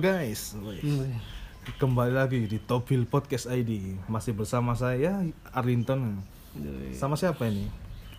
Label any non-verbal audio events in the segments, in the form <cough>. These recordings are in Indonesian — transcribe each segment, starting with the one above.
Halo guys, kembali lagi di Tobil Podcast ID Masih bersama saya Arlinton Sama siapa ini?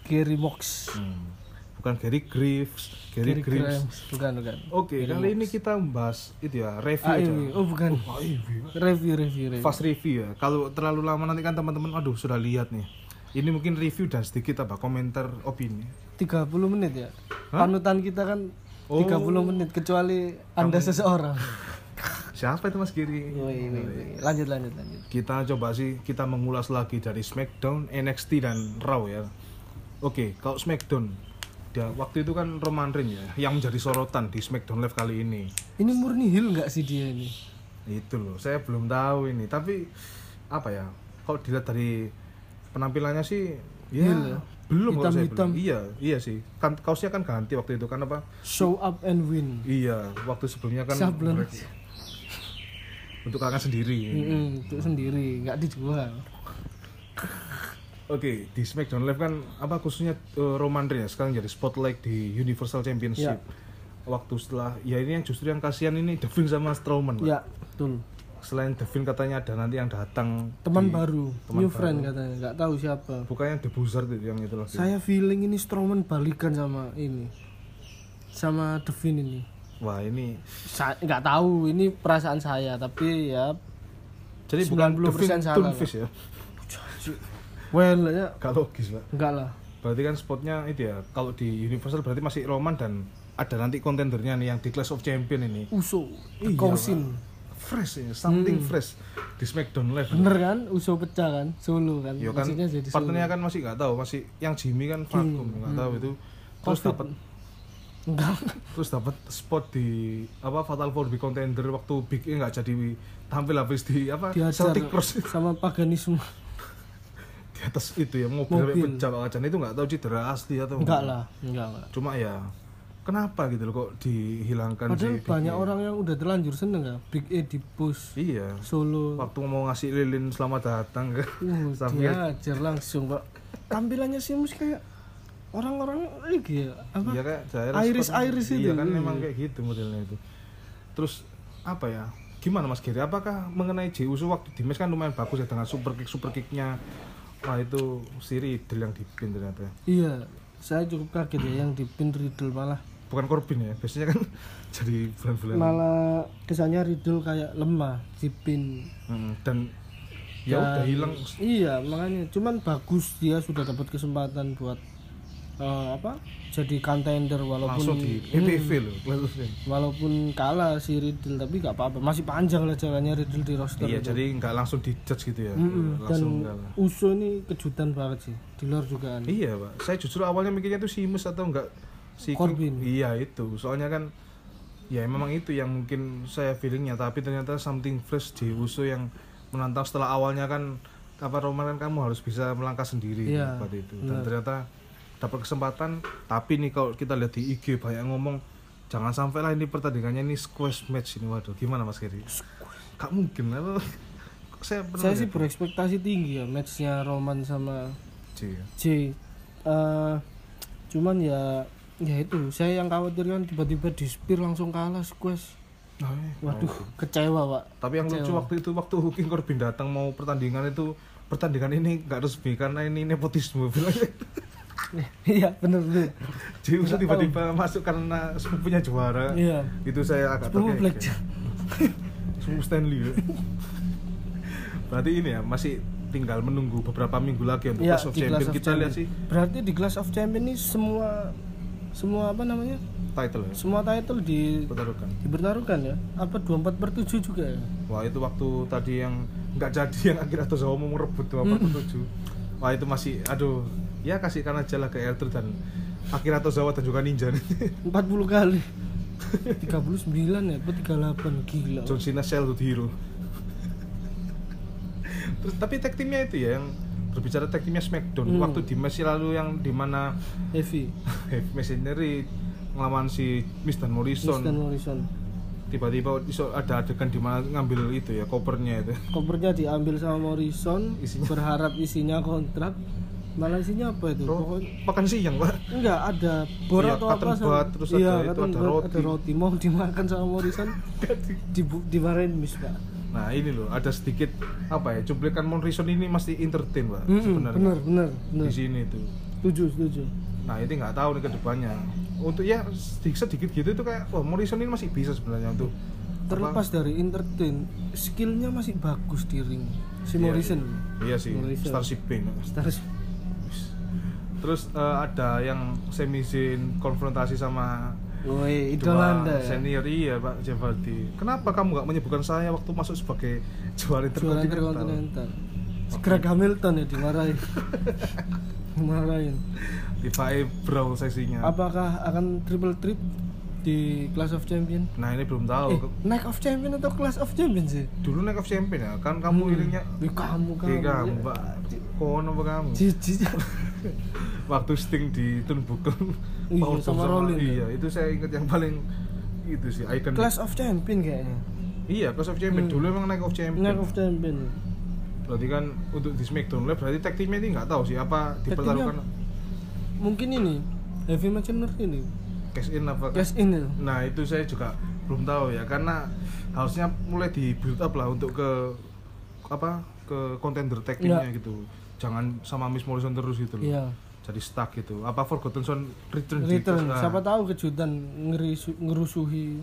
Gary Mox. Hmm, Bukan Gary Griffs Gary, Gary Griffs Grimes. Bukan, bukan. Oke, kali ini kita membahas itu ya, review Ah, aja ini. Oh, bukan. Review, review, review. Fast review ya Kalau terlalu lama nanti kan teman-teman Aduh sudah lihat nih Ini mungkin review dan sedikit apa komentar opini 30 menit ya. Hah? Panutan kita kan Oh. 30 menit kecuali Anda seseorang. <laughs> Siapa itu Mas Giri? Woi, woi, woi. Lanjut, lanjut, lanjut. kita coba sih kita mengulas lagi dari SmackDown, NXT dan Raw ya. Oke, kalau SmackDown dia waktu itu kan Roman Reigns ya yang menjadi sorotan di SmackDown Live kali ini. Ini murni heel nggak sih dia ini? Itu loh, saya belum tahu ini, tapi apa ya? Kalau dilihat dari penampilannya sih ya Heel ya? Belum kalau saya Hitam-hitam. belum. Iya, iya sih. Kan kaosnya kan ganti waktu itu kan apa? Show up and win. Iya, waktu sebelumnya kan Sablon. untuk kakak sendiri. Mm-mm, itu sendiri, nggak dijual. Oke, di SmackDown Live kan apa khususnya eh, Roman Reigns sekarang jadi spotlight di Universal Championship. Ya. Waktu setelah ya ini yang justru yang kasihan ini Devin sama Strowman. Pak. Ya, betul. Selain Devin katanya ada nanti yang datang Teman di- baru, teman new baru. friend katanya, nggak tahu siapa. Bukan yang The Buzzard itu yang itu lagi. Saya feeling ini Strowman balikan sama ini, sama Devin ini. Wah, ini Sa- nggak tahu ini perasaan saya tapi ya jadi bukan 90% Devin salah, Tunfish ya. <laughs> well ya Gak logis, Pak. enggak lah Berarti kan spotnya itu ya. Kalau di Universal berarti masih Roman dan ada nanti kontendernya nih yang di Clash of Champion ini. Uso Iya, Kausin Fresh ya, something Hmm. fresh di SmackDown Live. bener kan? Uso pecah kan? Solo kan? Ya kan Maksudnya jadi Solo. partnernya kan masih nggak tahu, masih yang Jimmy kan vakum nggak tahu itu. Terus dapat enggak. terus dapat spot di apa Fatal Four Big Contender waktu Big E nggak jadi tampil habis di apa diajar Celtic Cross. sama paganisme di atas itu ya mobil, Mobil. pecah Acan itu nggak tahu cedera asli atau enggak lah enggak enggak. Cuma ya kenapa gitu loh kok dihilangkan padahal si banyak E? orang yang udah terlanjur seneng ya Big E di push Iya. Solo Waktu mau ngasih lilin selamat datang kan. uh, <laughs> diajar langsung pak tampilannya sih mus kayak orang-orang lagi ya apa Iya kayak Iris-iris seperti- itu. Iya kan Iya. memang kayak gitu modelnya itu. Terus apa ya? Gimana Mas Giri? Apakah mengenai Jey Uso waktu di match kan lumayan bagus ya dengan super kick super kicknya? Wah itu si Riddle yang dipin ternyata. Iya, saya cukup kaget ya yang di pin Riddle malah Bukan Corbin ya. Biasanya kan <laughs> jadi bulan-bulan. malah kesannya Riddle kayak lemah di pin. Hmm, dan ya udah hilang. Iya, makanya cuman bagus dia sudah dapat kesempatan buat eh, apa? Jadi contender walaupun langsung di Hmm, loh. langsung. walaupun kalah si Riddle tapi gak apa-apa. Masih panjang lah jalannya Riddle di roster. Iya, itu. jadi nggak langsung di judge gitu ya. Dan Langsung enggak lah. Uso ini kejutan banget sih di luar dugaan. Iya pak, saya justru awalnya mikirnya itu Simus atau enggak si Corbin. Iya itu, soalnya kan ya memang itu yang mungkin saya feelingnya, tapi ternyata something fresh di Uso yang menantang setelah awalnya kan apa Roman kan kamu harus bisa melangkah sendiri Iya, pada itu. Dan ternyata dapat kesempatan. Tapi nih kalau kita lihat di IG banyak ngomong jangan sampai lah ini pertandingannya ini squash match ini. Waduh gimana Mas Kiri? Gak mungkin apa <laughs> Kok saya pernah Saya sih berekspektasi tinggi ya matchnya Roman sama Ci, ya. J. Eh, cuman ya ya itu saya yang khawatir kan tiba-tiba di spear langsung kalah squash Oh, iya. waduh kecewa pak Tapi yang lucu Kecewa. waktu itu waktu King Corbin datang mau pertandingan itu pertandingan ini nggak resmi karena ini nepotisme bilangnya. <laughs> iya bener bener Jadi Uso tiba-tiba masuk karena sepupunya juara. iya Itu saya agak Sepupu terkejut. Blackjack. <laughs> Sepupu Stanley. ya. Berarti ini ya masih tinggal menunggu beberapa minggu lagi untuk Iya, Clash of of Kita lihat sih Champion. berarti di Clash of Champion ini semua semua apa namanya title ya. semua title di Pertaruhkan. dipertaruhkan ya apa 24 per 7 juga ya Wah itu waktu tadi yang nggak jadi yang akhirnya tuh mau merebut dua Hmm. tujuh. Wah itu masih aduh ya kasihkan aja lah ke Elter dan Akira Tozawa dan juga Ninja nih. <laughs> 40 kali 39 ya apa 38 gila John Cena Childhood Hero. <laughs> Terus tapi tag timnya itu ya yang berbicara tag timnya Smackdown. Hmm. waktu di match lalu yang di mana Heavy. <laughs> Heavy Machinery ngelawan si Miz dan Morrison. Dan Morrison. Tiba-tiba iso ada adegan di mana ngambil itu ya kopernya itu. <laughs> Kopernya diambil sama Morrison Isinya- berharap isinya kontrak. Malaysianya apa itu? Ro- pokoknya makan siang pak. Enggak ada bor Iya, atau apa bud, terus iya, ada itu, ada roti. ada roti. mau dimakan sama Morrison? <laughs> Di dimarahin mis pak nah ini loh ada sedikit apa ya cuplikan Morrison ini masih entertain pak Mm-mm, sebenarnya. bener bener bener di sini tuh setuju setuju. Nah ini nggak tahu nih ke depannya untuk ya sedikit sedikit gitu itu kayak wah Morrison ini masih bisa sebenarnya untuk terlepas dari entertain skillnya masih bagus di ring. Si Iya, Morrison iya. sih Morrison. Starship Pain Stars terus eh, ada yang semizin konfrontasi sama Woi, dua anda ya? senior iya Pak Jevaldi kenapa kamu nggak menyebutkan saya waktu masuk sebagai juara interkontinental. Greg Hamilton ya dimarahin. <laughs> dimarahin. di bro sesinya Apakah akan triple trip di Class of Champion? nah ini belum tahu Eh, Night of Champion atau Class of Champion sih? dulu naik of champion ya kan kamu Hmm. irinya Ih, kamu kamu. Oke kamu Pak kono kamu Cici. Waktu Sting di Turnbuckle Iya, Power sama Bomb Rollins ya. iya itu saya ingat yang paling itu sih icon Class of Champion kayaknya. iya Class of Champion Hmm. dulu emang naik of champion Night of Champion. berarti kan untuk di Smackdown Live berarti tag teamnya ini nggak tahu sih apa dipertaruhkan Mungkin ini Heavy Machinery ini. cash in apa Cash in itu. nah itu saya juga belum tahu ya karena harusnya mulai di build up lah untuk ke apa ke contender tag teamnya Iya. gitu jangan sama Miss Morrison terus gitu loh Iya. Jadi stuck gitu apa Forgotten Son return, di- Return. nah, Siapa tahu kejutan ngerisu, ngerusuhi.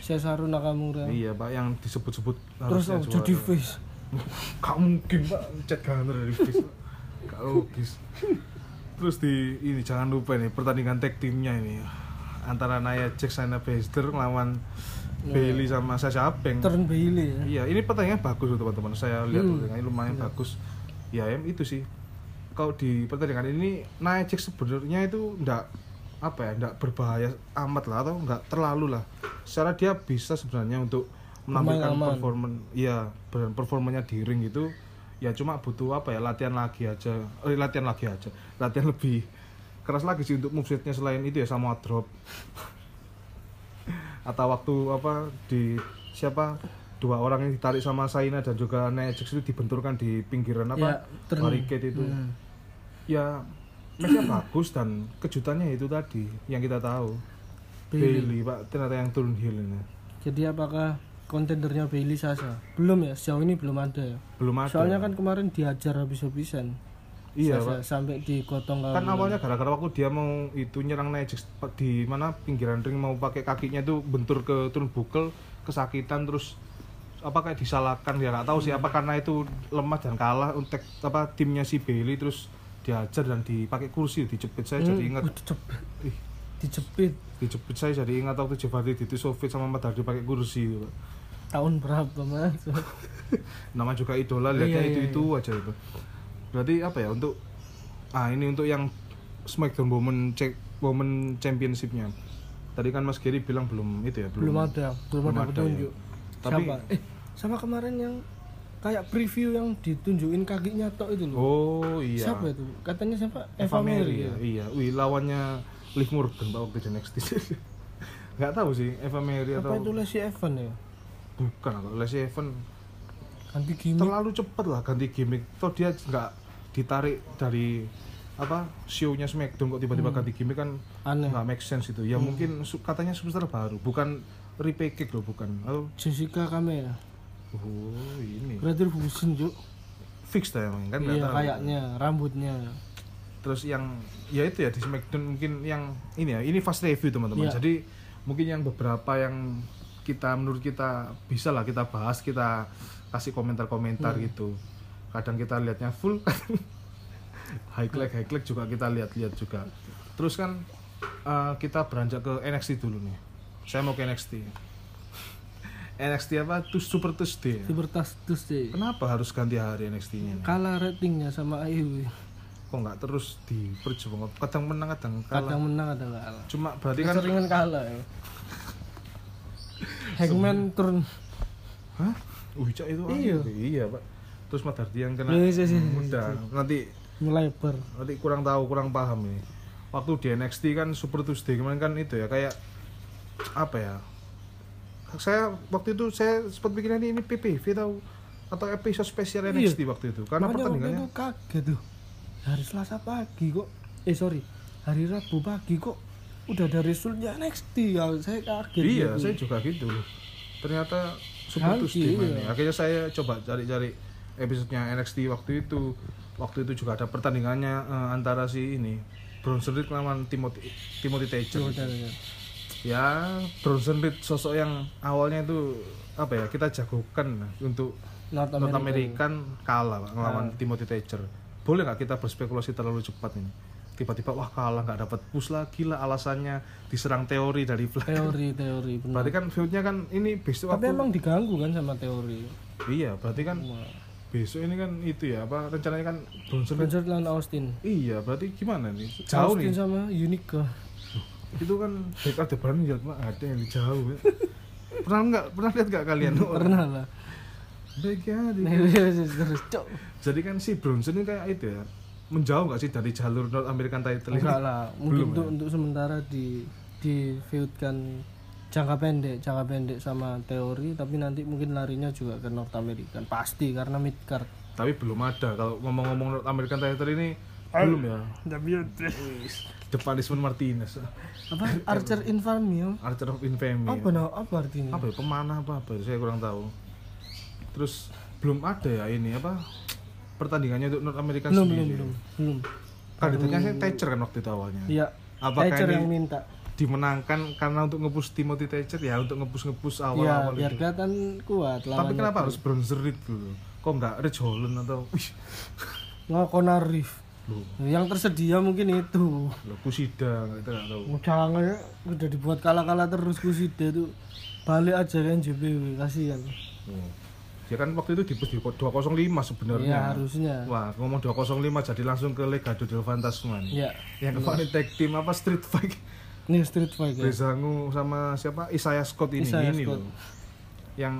Cesaru Nakamura. iya pak yang disebut-sebut Terus oh, jadi face. <laughs> Gak mungkin pak chat Gunner dari face. Gak logis terus di ini jangan lupa nih pertandingan tag timnya ini antara Nia Jax Shayna Baszler melawan Iya. Bailey sama Sasha Banks Turn Bailey ya. iya ini pertandingan bagus loh teman-teman saya lihat Hmm. pertandingannya lumayan Iya. bagus ya em itu sih kalau di pertandingan ini Nia Jax sebenarnya itu ndak apa ya ndak berbahaya amat lah atau nggak terlalu lah secara dia bisa sebenarnya untuk menampilkan iya ber- performanya di ring itu ya cuma butuh apa ya latihan lagi aja eh, latihan lagi aja latihan lebih keras lagi sih untuk movesetnya selain itu ya sama drop <laughs> atau waktu apa di siapa dua orang yang ditarik sama Saina dan juga Jax itu dibenturkan di pinggiran Ya, apa turn. barricade itu Hmm. Ya matchnya <clears throat> bagus dan kejutannya itu tadi yang kita tahu. Bailey. Bailey pak. Ternyata yang turun heel ini. Jadi apakah kontendernya Bailey Sasa? Belum ya, sejauh ini belum ada ya. belum ada. Soalnya kan kemarin diajar habis-habisan. iya Sasa pak. sampai digotong kan awalnya gara-gara waktu dia mau itu nyerang pa- di mana? Pinggiran ring mau pakai kakinya itu bentur ke turnbuckle kesakitan terus apa kayak disalahkan. Ya nggak tahu sih apa karena itu lemah dan kalah untuk apa timnya si Bailey terus diajar dan dipakai kursi dijepit saya jadi ingat Hmm, dijepit. ih, dijepit dijepit saya jadi ingat waktu Jeff Hardy di Sofit sama Matt Hardy pakai kursi gitu, tahun berapa mas? <laughs> nama juga idola lihatnya Iya, iya, itu itu aja itu berarti apa ya untuk ah ini untuk yang Smackdown Women Check Women Championshipnya tadi kan Mas Giri bilang belum itu ya belum ada, belum, belum ada ada, petunjuk. ya. Tapi- Siapa? Eh, sama kemarin yang kayak preview yang ditunjukin kakinya tok itu loh. oh iya Siapa itu? Katanya siapa? Eva Mary Mary ya iya wih lawannya Liv Morgan pak waktu di NXT <laughs> nggak tahu sih Eva Mary Apa atau itu Lacey Evan ya? bukan atau Lacey Evans Ganti gimmick. terlalu cepet lah ganti gimmick toh dia nggak ditarik dari apa show-nya Smackdown kok tiba-tiba Hmm. ganti gimmick kan Aneh. nggak make sense itu ya mungkin su- katanya superstar baru bukan repackage loh bukan oh, Jessica Kamea. Oh ini Berarti fusion, Juk. fix dah emang kan Iya, kayaknya rambutnya. terus yang ya itu ya di Smackdown mungkin yang ini ya ini fast review teman-teman Iya. jadi mungkin yang beberapa yang kita menurut kita bisa lah kita bahas kita kasih komentar-komentar Hmm. gitu kadang kita lihatnya full <laughs> kadang highlight highlight juga kita lihat-lihat juga terus kan eh, kita beranjak ke NXT dulu nih saya mau ke NXT NXT apa tuh Super Tuesday ya? Libertas Tuesday. kenapa harus ganti hari NXT-nya? Kalah ratingnya sama Ayu. kok nggak terus diperjuangkan kadang menang kadang kalah Kadang menang ada kalah. cuma berarti kan Keseringan kalah ya. Hangman turun. hah Cak, itu Iya. iya pak terus Hardi yang kena Iya, iya, iya, iya, udah nanti Melebar. nanti kurang tahu kurang paham ini waktu di NXT kan Super Tuesday kemarin kan itu ya kayak apa ya saya waktu itu saya sempat bikin ini, ini PPV tahu atau episode spesial Iya. NXT waktu itu karena Makanya waktu pertandingannya itu kaget tuh. hari Selasa pagi kok eh sorry hari Rabu pagi kok udah ada resultnya NXT ya saya kaget iya gitu. saya juga gitu ternyata super Tuesday iya. mainnya. akhirnya saya coba cari-cari episodenya NXT waktu itu waktu itu juga ada pertandingannya eh, antara si ini Bronson Reed lawan Timothy Timothy Thatcher ya. Bronson Reed sosok yang awalnya itu apa ya kita jagokan untuk North North America. American kalah Pak, ngelawan Timothy Thatcher. Boleh nggak kita berspekulasi terlalu cepat ini? Tiba-tiba wah kalah nggak dapat push lagi lah alasannya. Diserang teori dari <laughs> Flair teori teori benar. Berarti kan feudnya kan ini besok tapi waktu emang diganggu kan sama teori? Iya berarti kan Wah. besok ini kan itu ya apa rencananya kan Bronson Bronson lawan Austin. Iya berarti gimana nih? Jauh Austin nih. sama Unica itu kan ada brand ya Pak. ada yang jauh ya. pernah nggak? Pernah lihat nggak kalian? <laughs> Pernah lah. Back ya di- terus cok. Jadi kan si Bronson ini kayak itu ya. Menjauh nggak sih dari jalur North American title ini? Enggak lah. Mungkin Belum untuk ya? untuk sementara di di feudkan jangka pendek jangka pendek sama teori tapi nanti mungkin larinya juga ke North American. Pasti karena mid card. Tapi belum ada. Kalau ngomong-ngomong North American title ini belum ya? The Punishment Martinez. Apa? Archer Infamy ya? Archer of Infamy apa no? Apa artinya? Apa ya? Pemanah apa apa saya kurang tahu. Terus belum ada ya ini apa? Pertandingannya untuk North American belum sendiri. belum belum belum. Kandidatnya saya Thatcher kan waktu itu awalnya. Iya. Apakah Thatcher ini yang minta. dimenangkan karena untuk ngepush Timothy Thatcher? Ya untuk ngepush ngepush Iya, awal-awal biar itu kelihatan kuat tapi lawannya. kenapa harus Bronzer dulu? Kok nggak Rich Holland atau wih Nggak Conor Reef. Loh Yang tersedia mungkin itu. loh Kusida kita nggak tahu Jangan ya, udah dibuat kalah-kalah terus Kusida tuh. Balik aja kan JBW, kasihan. Oh. Ya kan waktu itu di di 205 sebenarnya. Iya, harusnya. Wah, ngomong 205 jadi langsung ke Legado del Fantasma nih. Ya, Yang kemarin tag team apa Street Fight ini street fight ya. Rezangu sama siapa Isaiah Scott ini Isaiah ini Scott. loh. Yang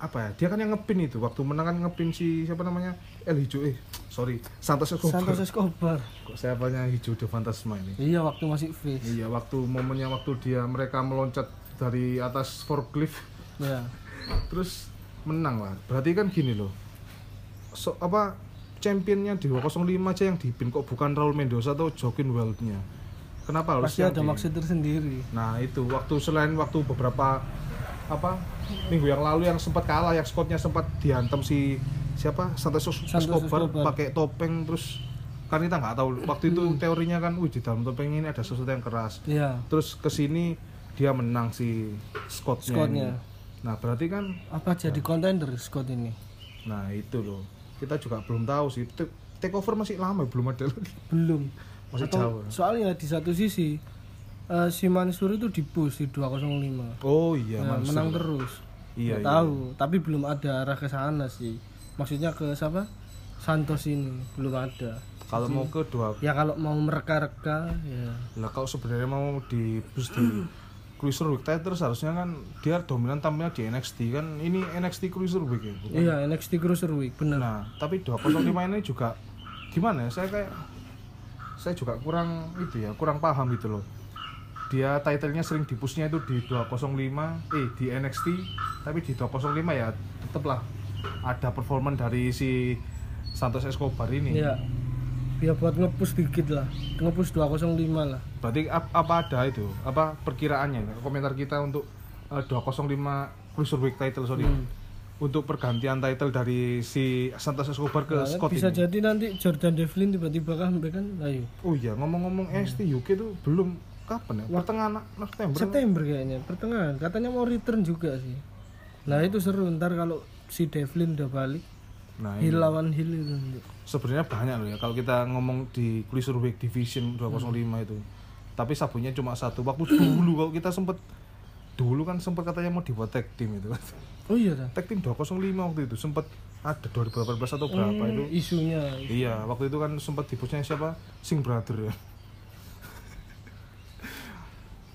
apa ya? Dia kan yang ngepin itu waktu menang kan ngepin si siapa namanya? El Hijo eh sorry Santos Escobar. Santos Escobar. Kok siapanya Hijo de Fantasma ini? Iya, waktu masih face. Iya, waktu momennya waktu dia mereka meloncat dari atas forklift Ya. <laughs> terus menang lah berarti kan gini loh so, apa championnya di 205 aja yang dipin kok bukan Raul Mendoza atau Joaquin Weldnya kenapa harus Pasti ada di- maksud tersendiri. nah itu waktu selain waktu beberapa apa minggu yang lalu yang sempat kalah yang Scottnya sempat dihantam si siapa? Santos Escobar pakai topeng terus kan kita nggak tahu. Waktu itu teorinya kan wih di dalam topeng ini ada sesuatu yang keras. Iya. terus ke sini dia menang si Scottnya, Scottnya. nah berarti kan Apa jadi kontender Scott ini? nah itu loh. Kita juga belum tahu sih. Ta- takeover masih lama belum ada lagi. Belum. masih Atau jauh. soalnya di satu sisi eh, si Mansur itu di push di 205. oh iya Ya, Mansur. menang terus. iya, Nggak iya. tahu, tapi belum ada arah ke sana sih. Maksudnya ke siapa? Santos ini belum ada. kalau mau ke dua Ya kalau mau mereka-reka ya. lah kalau sebenarnya mau di bus di <clears throat> Cruiserweight title seharusnya kan dia dominan tampilnya di NXT kan ini NXT Cruiserweight ya bukan? Iya, NXT Cruiserweight bener. nah tapi 205 ini juga gimana ya saya kayak saya juga kurang itu ya kurang paham gitu loh dia titlenya sering dipusnya itu di 205 eh di NXT tapi di 205 ya tetaplah ada performan dari si Santos Escobar ini Iya. Ya buat ngepush dikit lah. Ngepush 205 lah. berarti ap- apa ada itu apa perkiraannya komentar kita untuk eh, 205 Cruiserweight title sorry Hmm. untuk pergantian title dari si Santos Escobar ke Nah, Scott bisa ini jadi nanti Jordan Devlin tiba-tiba comeback kan ayo oh iya ngomong-ngomong NXT UK itu belum kapan ya? Pertengahan September. September kayaknya pertengahan. Katanya mau return juga sih. Nah itu seru. Ntar kalau si Devlin udah balik nah ini Hill lawan Hill itu sebenarnya banyak loh ya. Kalau kita ngomong di Cruiserweight Division 205 itu. Tapi sabunnya cuma satu. Waktu dulu kalau kita sempet dulu kan sempat katanya mau dibuat tag team itu. Oh iya dah tag team 205 waktu itu. Sempat ada 2018 atau berapa itu. Hmm, isunya. Iya, waktu itu kan sempat dipusnya siapa? Sing Brother ya.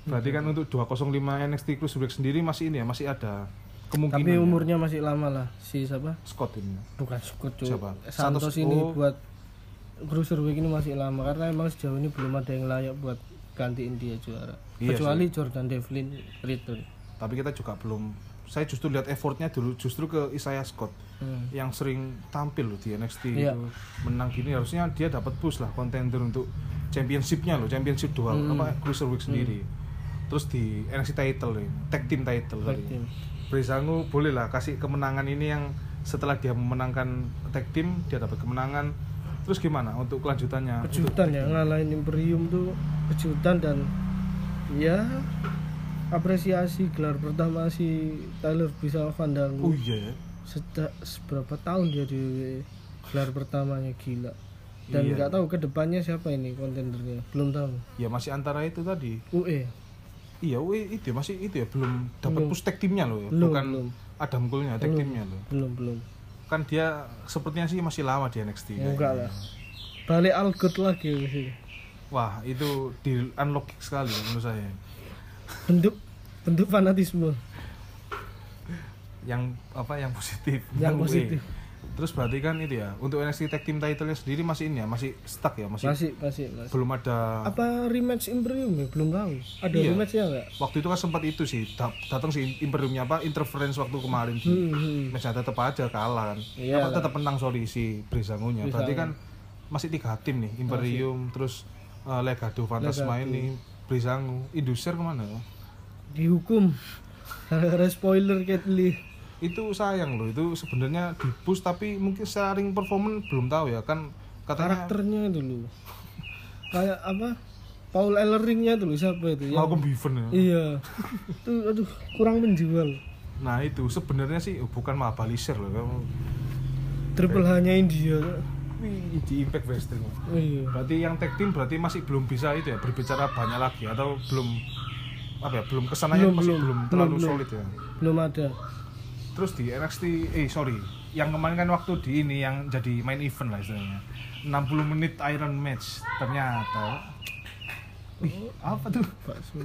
Berarti kan untuk 205 NXT Cruiserweight sendiri masih ini ya, masih ada kemungkinan tapi ya. umurnya masih lama lah si siapa Scott ini. bukan Scott cuy. Siapa? Santos, Santos, ini oh. buat Cruiserweight ini masih lama karena emang sejauh ini belum ada yang layak buat gantiin dia juara Iya kecuali Jordan Devlin return Tapi kita juga belum saya justru lihat effortnya dulu justru ke Isaiah Scott Hmm. yang sering tampil loh di NXT Iya. itu menang gini harusnya dia dapat push lah contender untuk championshipnya loh championship dual Hmm. apa cruiserweight sendiri terus di NXT title nih tag team title Tag tadi. Breezango boleh lah kasih kemenangan ini yang setelah dia memenangkan tag team dia dapat kemenangan. Terus gimana untuk kelanjutannya? Kejutan ya ngalahin Imperium tuh kejutan dan ya apresiasi gelar pertama si Tyler bisa Fandango oh iya ya. Sejak seberapa tahun dia di gelar pertamanya gila. Dan Iya. nggak tahu ke depannya siapa ini kontendernya belum tahu. Ya masih antara itu tadi. UE iya wih itu ya, masih itu ya belum dapat push tag teamnya loh ya Belum, bukan belum. Adam Cole-nya tag teamnya loh. belum belum. Kan dia sepertinya sih masih lama di NXT kayaknya. enggak lah. Balik Algot lagi sih wah itu di unlock sekali menurut saya. Bentuk bentuk fanatisme. Yang apa yang positif. Yang positif. Terus berarti kan itu ya untuk NXT Tag Team title-nya sendiri masih ini ya masih stuck ya masih, masih masih masih. belum ada apa rematch Imperium ya? Belum tahu. Ada Iya. rematchnya nggak? Waktu itu kan sempat itu sih da- datang si Imperiumnya apa interference waktu kemarin sih hmm, hmm. matchnya tetap aja kalah kan. Iya. Apa lah. tetap menang sorry si Breezango-nya berarti kan masih tiga tim nih Imperium terus uh, Legado Fantasma Legado. ini Breezango Indusir ke mana? Ya? dihukum. <laughs> Gara-gara spoiler Cat Lee itu sayang loh itu sebenarnya di push tapi mungkin secara ring performance belum tahu ya kan katanya karakternya dulu <laughs> kayak apa? Paul Elleringnya dulu siapa itu? Malcolm Beaven ya. Iya. Itu aduh kurang menjual. Nah itu sebenarnya sih bukan Mabalisher loh kamu triple hanya India. Wih, di Impact Wrestling iya. Berarti yang tag team berarti masih belum bisa itu ya berbicara banyak lagi atau belum apa ya belum ke sananya Belum, masih belum. belum, Belum, terlalu belum. solid ya? Belum ada terus di NXT eh sorry yang kemarin kan waktu di ini yang jadi main event lah istilahnya 60 menit Iron Match ternyata Wih, apa tuh? bakso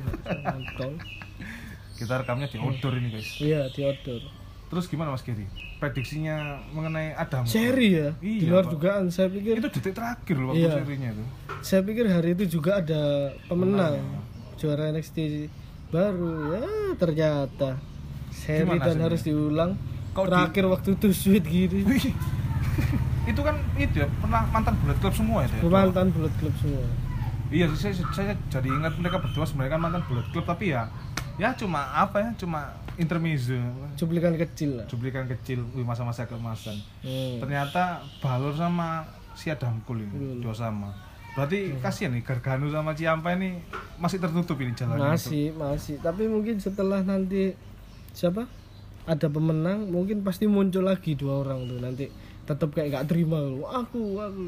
Kita rekamnya di outdoor ini guys. iya di outdoor Terus gimana Mas Giri? Prediksinya mengenai Adam? seri ya di Iya, luar Pak. dugaan saya pikir Itu detik terakhir loh waktu Iya. serinya itu. saya pikir hari itu juga ada pemenang ya. juara NXT baru ya ternyata Gimana dan hasilnya? harus diulang Kau di- terakhir waktu itu sweet gini Wih, itu kan itu ya pernah mantan Bullet Club semua ya. dia? mantan Bullet Club semua Iya saya, saya jadi ingat mereka berdua sebenarnya kan mantan Bullet Club tapi ya ya cuma apa ya cuma intermezzo cuplikan kecil lah cuplikan kecil wih masa-masa keemasan Hmm. ternyata Balor sama si Adam Cole ini Hmm. dua sama berarti kasihan nih Gargano sama Ciampa ini masih tertutup ini jalannya masih masih tapi mungkin setelah nanti siapa ada pemenang mungkin pasti muncul lagi dua orang tuh nanti tetap kayak gak terima Wah, aku aku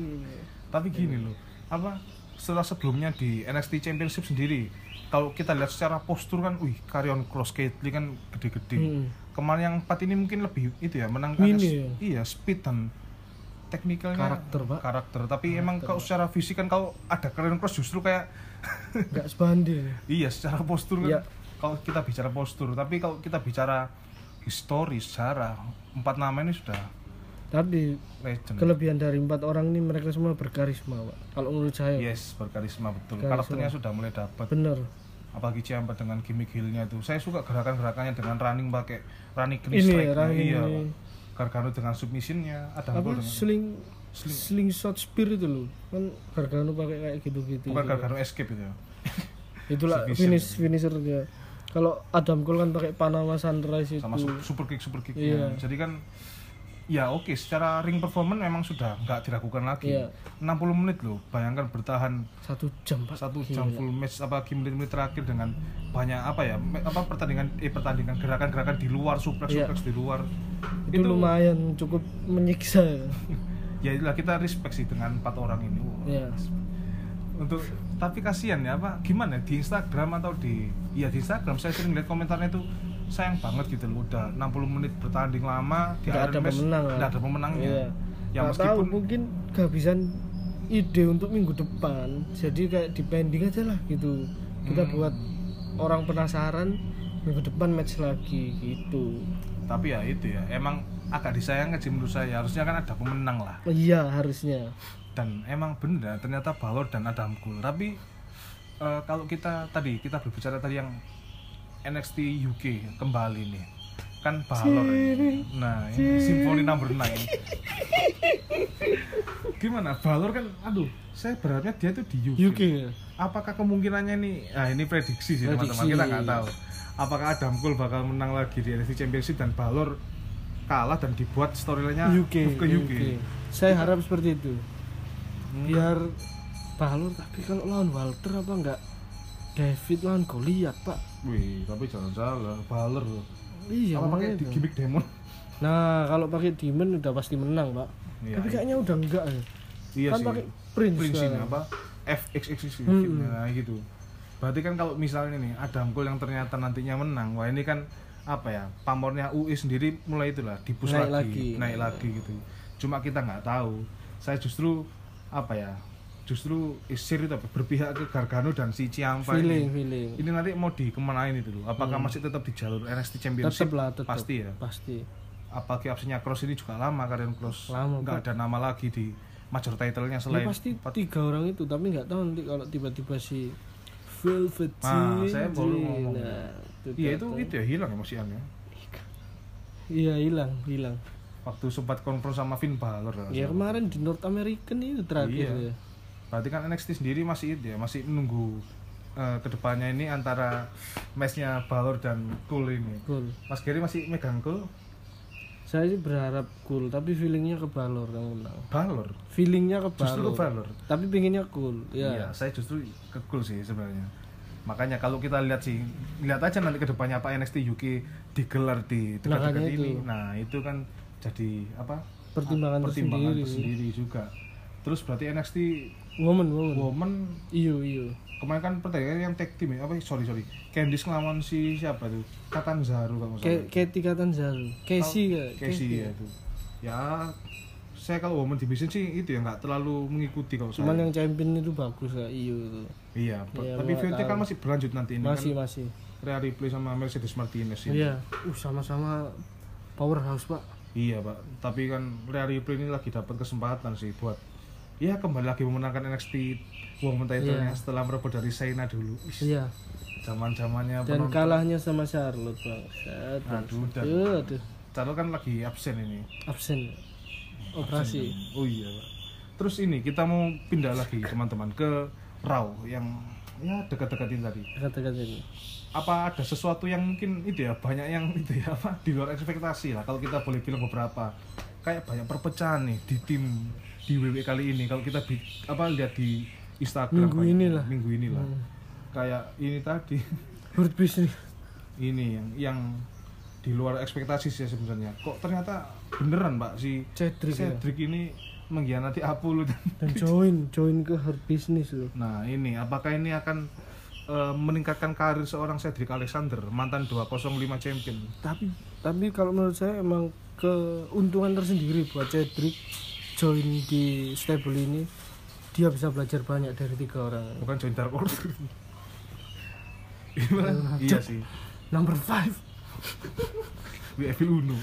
tapi gini loh apa setelah sebelumnya di NXT Championship sendiri kalau kita lihat secara postur kan wih Karrion Cross Lee kan gede-gede Hmm. kemarin yang empat ini mungkin lebih itu ya menang karena- ya? iya speed dan teknikalnya Karakter, Pak. karakter tapi emang kalau secara fisik kan kalau ada Karrion Cross justru kayak nggak sebanding <laughs> iya secara postur kan Iya. Kalau kita bicara postur tapi kalau kita bicara histori sejarah empat nama ini sudah tapi legend. kelebihan dari empat orang ini mereka semua berkarisma pak. Kalau menurut saya. Yes berkarisma betul. Karisma. karakternya sudah mulai dapat bener apalagi Ciampa dengan gimmick heelnya itu. Saya suka gerakan-gerakannya dengan running pakai running knee Ini, strike running iya knee. Gargano dengan submissionnya ada apa? dengan sling Sling. slingshot spear itu loh. Kan Gargano pakai kayak gitu-gitu bukan Gargano escape itu ya. Itulah finish finishernya kalau Adam Cole kan pakai Panama Sunrise itu sama su- super kick super kick Iya. jadi kan ya oke secara ring performance memang sudah nggak diragukan lagi Iya. 60 menit loh bayangkan bertahan satu jam pak satu Gila. jam full match apa menit-menit terakhir dengan banyak apa ya apa pertandingan eh pertandingan gerakan-gerakan di luar suplex Iya. suplex di luar itu, lumayan cukup menyiksa <laughs> ya. ya itulah kita respect sih dengan empat orang ini Wah, Iya. untuk tapi kasihan ya apa gimana? Di Instagram atau di ya di Instagram. Saya sering lihat komentarnya itu sayang banget gitu loh udah 60 menit bertanding lama di Iron ada Match, pemenang nggak ada pemenangnya. Iya. ya tahu meskipun mungkin kehabisan ide untuk minggu depan. Jadi kayak dipending aja lah gitu. Kita Hmm. buat orang penasaran minggu depan match lagi gitu. Tapi ya itu ya emang agak disayangkan sih menurut saya. Harusnya kan ada pemenang lah. Iya harusnya dan emang bener ternyata Balor dan Adam Cole tapi eh, kalau kita tadi kita berbicara tadi yang NXT UK kembali nih kan Balor ini. Nah, ini Symphony Number 9. Gimana? Balor kan aduh, saya berharapnya dia tuh di UK. UK ya? Apakah kemungkinannya ini ah ini prediksi sih teman-teman, kita nggak tahu. Apakah Adam Cole bakal menang lagi di NXT Championship dan Balor kalah dan dibuat storyline-nya UK, ke UK. Saya harap seperti itu. Hmm. Biar Balor tapi kalau lawan Walter apa enggak David lawan Goliath, Pak. Wih, tapi jangan salah, Balor loh. Iya, Apa pakai di gimmick demon? Nah, kalau pakai Demon udah pasti menang, Pak. Iya, tapi iya. kayaknya udah enggak ya. Iya kan sih. pakai Prince, Prince ini sekarang. apa? FXX Hmm. nah gitu. Berarti kan kalau misalnya nih Adam Cole yang ternyata nantinya menang, wah ini kan apa ya? Pamornya UI sendiri mulai itulah dipus Naik lagi, lagi. naik lagi gitu. Cuma kita nggak tahu. Saya justru apa ya? Justru isir itu berpihak ke Gargano dan si Ciampa Feeling, ini. feeling. Ini nanti mau dikemanain itu loh. Apakah masih tetap di jalur NXT Championship? Tetep lah, tetep. Pasti ya. Pasti. Apalagi absennya Cross ini juga lama Karen Cross. Lama, nggak ada nama lagi di major title-nya Ya selain pasti empat- tiga orang itu, tapi nggak tahu nanti kalau tiba-tiba si Velvet Ah, saya baru Jean, ngomong. nah, Iya itu datang. itu ya hilang emosiannya. Iya hilang, hilang. Waktu sempat konfront sama Finn Balor. Ya kemarin di North American itu terakhir Iya. ya. Berarti kan NXT sendiri masih itu ya, masih menunggu eh, ke depannya ini antara matchnya Balor dan Cole ini. Cool. Mas Gary masih megang Cole, Saya sih berharap cool, tapi feelingnya ke Balor yang menang. Balor. Feelingnya ke Balor. Justru ke Balor. Tapi pinginnya cool. Iya, Ya. saya justru ke Cole sih sebenarnya. Makanya kalau kita lihat sih, lihat aja nanti ke depannya apa NXT UK digelar di dekat-dekat ini. itu. Nah itu kan jadi apa? Pertimbangan pertimbangan tersendiri. tersendiri juga. Terus berarti NXT Woman, woman. Woman Iyo, iyo. kemarin kan pertandingan yang tag team ya apa sorry sorry Candice ngelawan si siapa tuh Katanzaru kalau salah Katy Katanzaru. Casey ya. Casey ya itu ya saya kalau woman division sih itu ya nggak terlalu mengikuti kalau Cuman saya yang champion itu bagus ya, iyo itu. iya Iya, tapi VOT kan masih berlanjut nanti ini Masih, kan masih. Rhea Ripley sama Mercedes Martinez ini Iya. Uh, sama-sama powerhouse, Pak. Iya pak tapi kan Rhea Ripley ini lagi dapat kesempatan sih buat ya kembali lagi memenangkan NXT Women title-nya Iya. setelah merebut dari Shayna dulu Iya. zaman zamannya Dan kalahnya sama Charlotte, Bang. Set, Aduh, dan- Aduh, aduh. Charlotte kan lagi absen ini Absen. Operasi. Oh iya, Pak. Terus ini kita mau pindah lagi teman-teman ke Raw yang ya dekat-dekat ini tadi. Kata-kata ini. Apa ada sesuatu yang mungkin itu ya banyak yang <laughs> itu ya apa di luar ekspektasi lah kalau kita boleh bilang beberapa kayak banyak perpecahan nih di tim di WWE kali ini kalau kita bi- apa lihat di Instagram Minggu banyak- inilah. minggu inilah Hmm. kayak ini tadi <laughs> Hurt business. ini yang yang di luar ekspektasi sih sebenarnya kok ternyata beneran mbak si Cedric ya. Cedric ini mengkhianati Apollo dan Dan join, join ke Hurt business loh. Nah ini apakah ini akan eh, meningkatkan karir seorang Cedric Alexander mantan 205 champion? Tapi tapi kalau menurut saya emang keuntungan tersendiri buat Cedric join di stable ini dia bisa belajar banyak dari tiga orang Bukan join Dark Order. Gimana? <laughs> iya sih. number five We Evil Uno.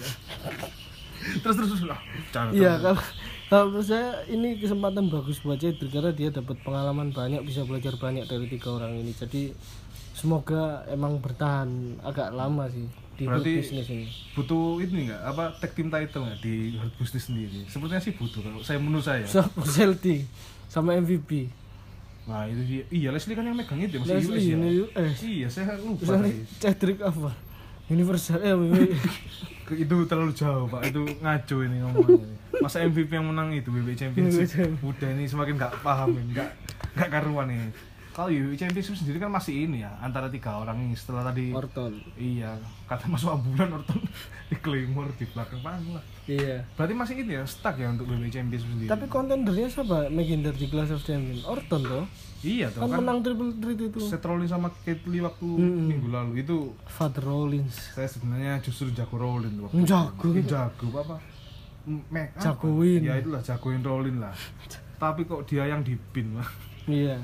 <laughs> terus terus terus lah. Iya kalau menurut saya ini kesempatan bagus buat Cedric karena dia dapat pengalaman banyak bisa belajar banyak dari tiga orang ini jadi semoga emang bertahan agak lama sih di Berarti- business ini butuh ini nggak apa tag team title nggak di Hurt Business sendiri? Sepertinya sih butuh kalau saya menurut saya. so Celtic sama MVP Nah itu dia. Iya Leslie kan yang megang itu masih Leslie US ya. ini US Iya saya lupa. Cedric apa Universal eh <laughs> itu terlalu jauh pak itu ngaco ini ngomongnya. Masa MVP yang menang itu WWE Championship udah ini semakin nggak paham ini nggak nggak karuan ini. Kalau WWE Championship sendiri kan masih ini ya antara tiga orang ini. Setelah tadi Orton. Iya kata masuk ambulan Orton <laughs> di Claymore di belakang panggung lah iya. Berarti masih ini ya stuck ya untuk WWE Championship sendiri. Tapi kontendernya siapa? McIntyre di Clash of Champions. Orton toh. Iya tuh kan kan, menang triple threat itu. Seth Rollins sama Kate Lee waktu Mm-mm. minggu lalu. Itu Father Rollins. saya sebenarnya justru jago Rollins waktu Jago. itu. jago apa Mac apa? Jagoin. ya itulah jagoin Rollins lah. <laughs> Tapi kok dia yang dipin lah iya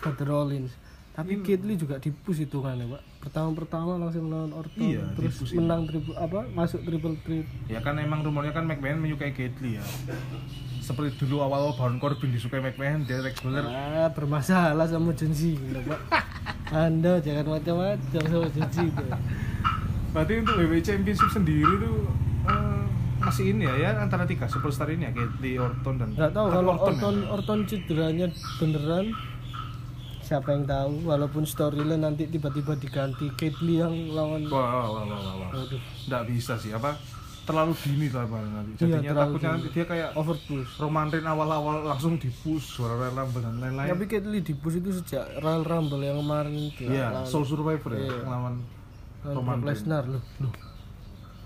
Father Rollins tapi Kate Lee juga dipus itu kan ya pak. Pertama-pertama langsung melawan Orton Iya, terus menang triple apa masuk triple threat. Ya kan emang rumornya kan McMahon menyukai Lee ya. Seperti dulu awal Baron Corbin disukai McMahon dia Rex Buller. Ah bermasalah sama John Cena pak. <laughs> Anda jangan macam-macam sama John Cena berarti untuk WWE Championship sendiri tuh masih ini ya ya antara tiga superstar ini ya kayak Lee Orton dan nggak tahu kalau Orton ya? Orton Orton cederanya beneran. Siapa yang tahu walaupun storyline nanti tiba-tiba diganti Kate Lee yang lawan. Wah wah wah wah wah, nggak bisa sih apa terlalu dini lah nanti. Iya, jadinya terlalu takutnya nanti dia kayak overpush Roman Reigns awal-awal langsung di push suara Royal Rumble dan lain-lain. Tapi Kate Lee di push itu sejak Royal Rumble yang kemarin itu. Iya lawan- Soul Survivor ya Iya. ngelawan lawan Roman Lesnar loh loh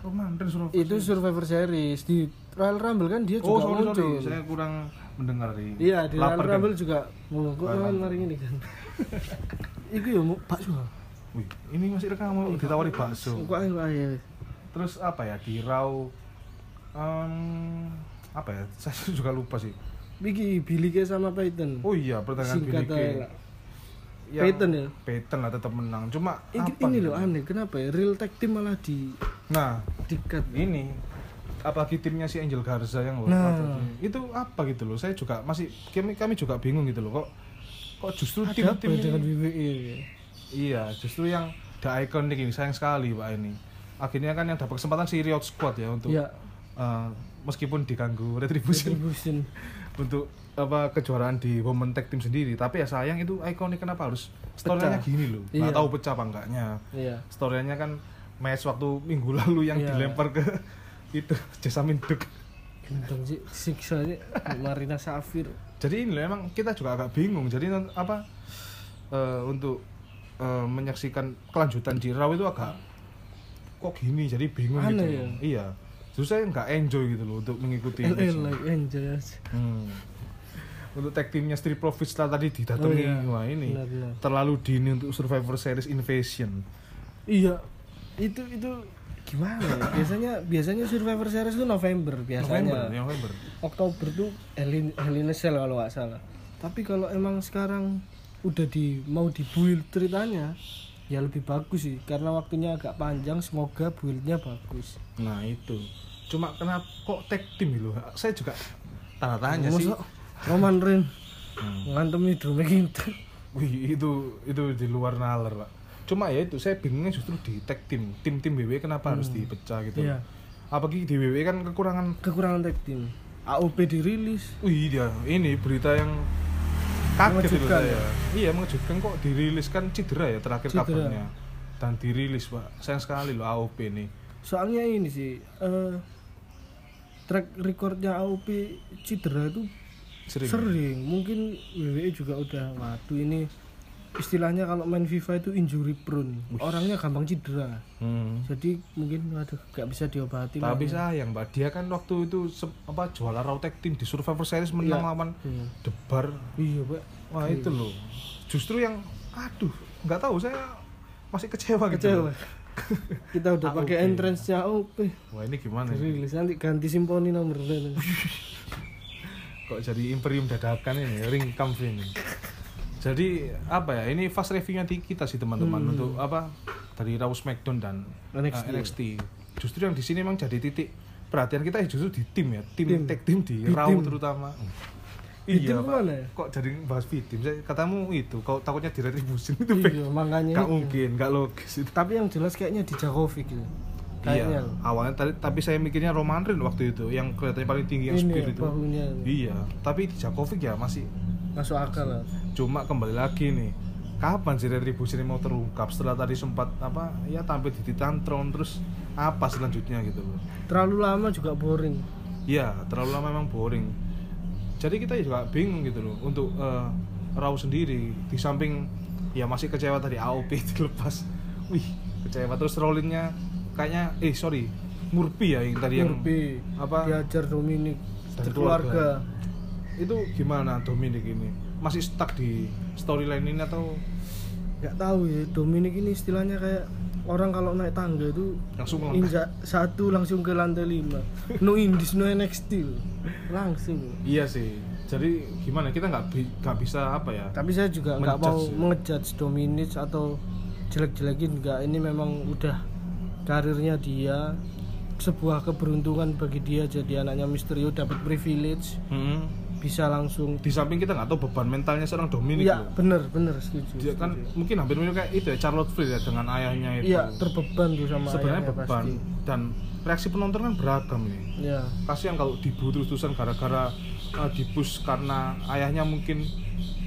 Reigns Survivor itu Survivor Series. Di Royal Rumble kan dia oh juga sorry muncul. Sorry saya kurang mendengar di iya di Royal kan? Rumble juga. Oh, kok Royal Rumble. ini kan? <laughs> Itu ya mau bakso Wih, ini masih rekam mau ditawari bakso. Kok ayo terus apa ya di Raw em, apa ya? Saya <laughs> juga lupa sih. Biki Billy Kay sama Peyton. Oh iya pertandingan Billy Kay. Yang Peyton ya? Peyton lah tetap menang. Cuma ini, apa ini gitu? loh aneh. Kenapa ya? Real tag team malah di nah di cut ini. Apalagi timnya si Angel Garza yang loh. Nah. itu apa gitu loh? Saya juga masih kami kami juga bingung gitu loh. Kok kok justru ada apa tim-tim ya dengan WWE iya justru yang the iconic ini. Sayang sekali pak ini. Akhirnya kan yang dapat kesempatan si Riot Squad ya untuk ya eh, meskipun diganggu retribution. distribution <laughs> untuk apa kejuaraan di women tag team sendiri. Tapi ya sayang itu ikonik kenapa harus storynya gini loh. Nggak Iya. tahu pecah apa enggaknya. Iya. Storynya kan match waktu minggu lalu yang Iya. dilempar ke itu Jasamin Duk. Gendong sih siksa sih Marina Safir. Jadi ini loh, emang kita juga agak bingung. Jadi apa eh, untuk eh, menyaksikan kelanjutan di Raw itu agak kok gini jadi bingung gitu Aneh loh. ya? iya saya nggak enjoy gitu loh untuk mengikuti LA like enjoy aja. Hmm. Untuk tag timnya Street Profits lah tadi didatangi Oh, iya. wah ini Benar, benar. terlalu dini untuk Survivor Series Invasion. iya itu itu gimana ya? biasanya biasanya Survivor Series itu November biasanya November, November. Oktober tuh Hell in, a Cell kalau nggak salah tapi kalau emang sekarang udah di mau dibuild ceritanya ya lebih bagus sih karena waktunya agak panjang semoga buildnya bagus Nah itu. Cuma kenapa kok tag team gitu? Saya juga tanda tanya sih. Roman Reigns Hmm. ngantemi Drew McIntyre Wih itu itu di luar nalar pak. Cuma ya itu saya bingungnya justru di tag team. Tim-tim WWE kenapa harus dipecah gitu? Iya. Apalagi di WWE kan kekurangan. kekurangan tag team AOP dirilis Wih dia ini berita yang kaget itu saya. ya? Iya mengejutkan kok dirilis kan cedera ya terakhir Cedera. kabarnya. Dan dirilis pak. Sayang sekali loh AOP nih. soalnya ini sih eh, track recordnya AOP cedera itu Sering. sering mungkin WWE juga udah waduh ini istilahnya kalau main FIFA itu injury prone orangnya gampang cedera Hmm. jadi mungkin waduh gak bisa diobati. Tapi sayang mbak, dia kan waktu itu se- apa juara Raw Tag Team di Survivor Series menang Iya. lawan Hmm. Debar. iya pak Wah itu loh. Justru yang aduh nggak tahu saya masih kecewa, gitu. kecewa <laughs> kita udah pakai entrance nya AOP Wah ini gimana? ya? rilis nanti ganti simponi nomor Kok jadi imperium dadakan ini, ring camp ini. Jadi apa ya? Ini fast reviewnya di kita sih teman-teman Hmm. untuk apa dari Raw SmackDown dan NXT. uh, NXT. Justru yang di sini memang jadi titik perhatian kita ya justru di tim ya, tim, Tim. tag tim di Di Raw tim. terutama. Iya, ke mana ya? Kok jadi bahas tim? Saya katamu itu, kau takutnya diretribusi itu iya makanya Gak mungkin, gak logis itu. tapi yang jelas kayaknya di Jakovic gitu kayaknya Iya, awalnya tadi tapi saya mikirnya Roman Reigns waktu itu yang kelihatannya paling tinggi yang ini spear ya, itu. bahunya Iya, tapi Djokovic ya masih masuk akal lah cuma kembali lagi nih. Kapan sih retribusi ini mau terungkap setelah tadi sempat apa ya tampil di Titantron terus apa selanjutnya gitu loh. terlalu lama juga boring Iya, terlalu lama memang boring. Jadi kita juga bingung gitu loh untuk eh, Raw sendiri di samping ya masih kecewa tadi AOP <laughs> dilepas. Wih, kecewa terus rollingnya kayaknya eh sorry Murphy ya yang tadi yang Murphy apa? diajar Dominic Dan keluarga. itu gimana Dominic ini? Masih stuck di storyline ini atau? Nggak tahu ya Dominic ini istilahnya kayak orang kalau naik tangga itu langsung injak satu langsung ke lantai lima. No indies no NXT langsung. Iya sih. Jadi gimana? Kita nggak bi- bisa apa ya? Tapi saya juga nggak mau ya. mengejudge Dominic atau jelek-jelekin. Nggak ini memang udah karirnya dia sebuah keberuntungan bagi dia jadi anaknya Misterio dapat privilege Hmm. bisa langsung di samping kita nggak tahu beban mentalnya seorang Dominic iya loh. bener bener setuju dia kan setuju. mungkin hampir mirip kayak itu ya Charlotte Flair ya dengan ayahnya itu iya terbeban tuh sama sebenarnya ayahnya beban pasti. dan reaksi penonton kan beragam ini iya kasihan kalau dibu terus-terusan gara-gara uh, dibus karena ayahnya mungkin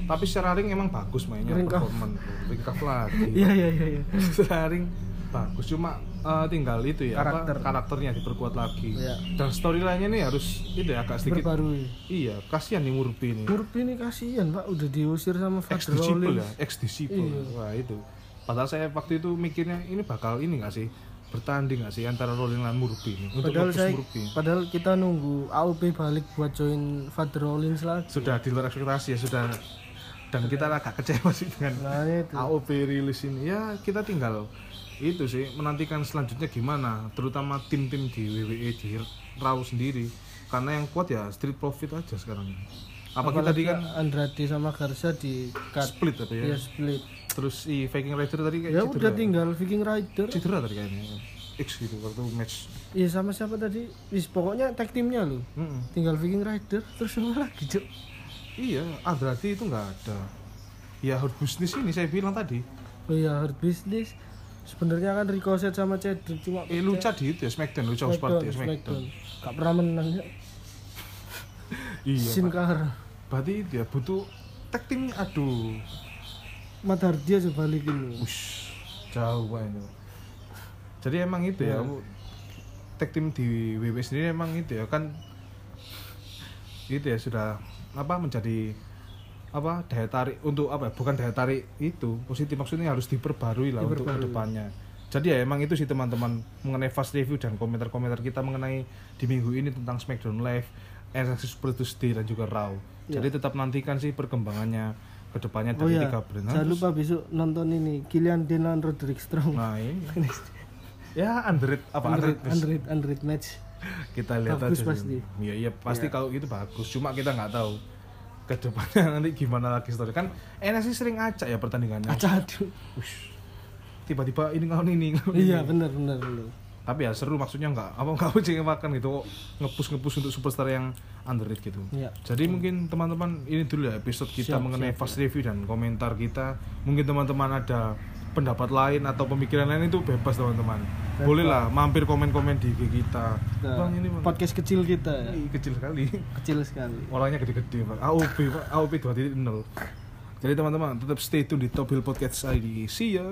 tapi secara ring emang bagus mainnya Ringkaf. performan ringkaf lagi iya iya iya iya. <laughs> secara ring bagus cuma uh, tinggal itu ya Karakter. apa karakternya diperkuat lagi. Iya. dan storyline-nya nih harus itu ya agak sedikit berbarui iya kasihan nih Murphy ini. Murphy ini kasihan pak. Udah diusir sama ex Vader disciple Rollins. ya ex disciple Iya. wah itu. Padahal saya waktu itu mikirnya ini bakal ini gak sih bertanding gak sih antara Rollins dan Murphy ini? Untuk padahal saya Murphy padahal kita nunggu AOP balik buat join Vader Rollins lagi. Sudah di luar ekspektasi ya sudah. Dan kita agak kecewa sih dengan nah itu. AOP rilis ini. Ya kita tinggal itu sih menantikan selanjutnya gimana? Terutama tim-tim di WWE di Raw sendiri. Karena yang kuat ya Street Profit aja sekarang. Apa kita tadi kan Andrade sama Garza di cut. Split apa ya. Ya split. Terus si Viking Rider tadi kayak ya cedera. udah tinggal Viking Rider. Cedera tadi kayaknya. X gitu waktu match. Iya sama siapa tadi? Wis, pokoknya tag timnya loh Mm-mm. tinggal Viking Rider terus semua lagi cuk? Iya Andrade itu nggak ada. Ya hard business ini saya bilang tadi. Oh iya hard business sebenarnya kan Ricochet sama Cedric cuma eh luca di itu ya Smackdown luca Smackdown, Sparta ya Smackdown Smackdown. gak pernah menang ya iya Sin. Cara berarti itu ya butuh tag timnya aduh Matt Hardy aja balikin loh. Ush, jauh itu jadi emang itu ya, Ya. tag team di WWE sendiri emang itu ya kan itu ya sudah apa menjadi apa daya tarik untuk apa ya, bukan daya tarik itu positif maksudnya harus diperbarui lah untuk Diperbarui. ke depannya jadi ya emang itu sih teman-teman mengenai fast review dan komentar-komentar kita mengenai di minggu ini tentang SmackDown Live, NXT Super Tuesday dan juga Raw. Ya. Jadi tetap nantikan sih perkembangannya ke depannya Oh dari ya, tiga brand. Jangan lupa besok nonton ini Killian Dane lawan Roderick Strong. Nah ini <laughs> ya Android apa Android, Android, Android, match. kita lihat Bagus aja. pasti. Iya iya pasti Iya. kalau gitu bagus. Cuma kita nggak tahu ke depannya <laughs> nanti gimana lagi story kan NXT sering acak ya pertandingannya. Acah aduh. Tiba-tiba ini ngelawan ini. ngelawan. Iya benar benar benar. Tapi ya seru maksudnya nggak apa nggak makan gitu kok ngepus ngepus untuk superstar yang underrated gitu. Iya. Jadi mungkin teman-teman ini dulu ya episode kita Siap, mengenai siap, fast review dan komentar kita. Mungkin teman-teman ada pendapat lain atau pemikiran lain itu bebas teman-teman. Boleh lah mampir komen-komen di IG kita. Bang ini bang. podcast kecil kita ya. Ih, kecil sekali. Kecil sekali. Orangnya gede-gede pak. AOP pak. AOP 2.0. Jadi teman-teman tetap stay tune di Top Hill Podcast ID. See ya.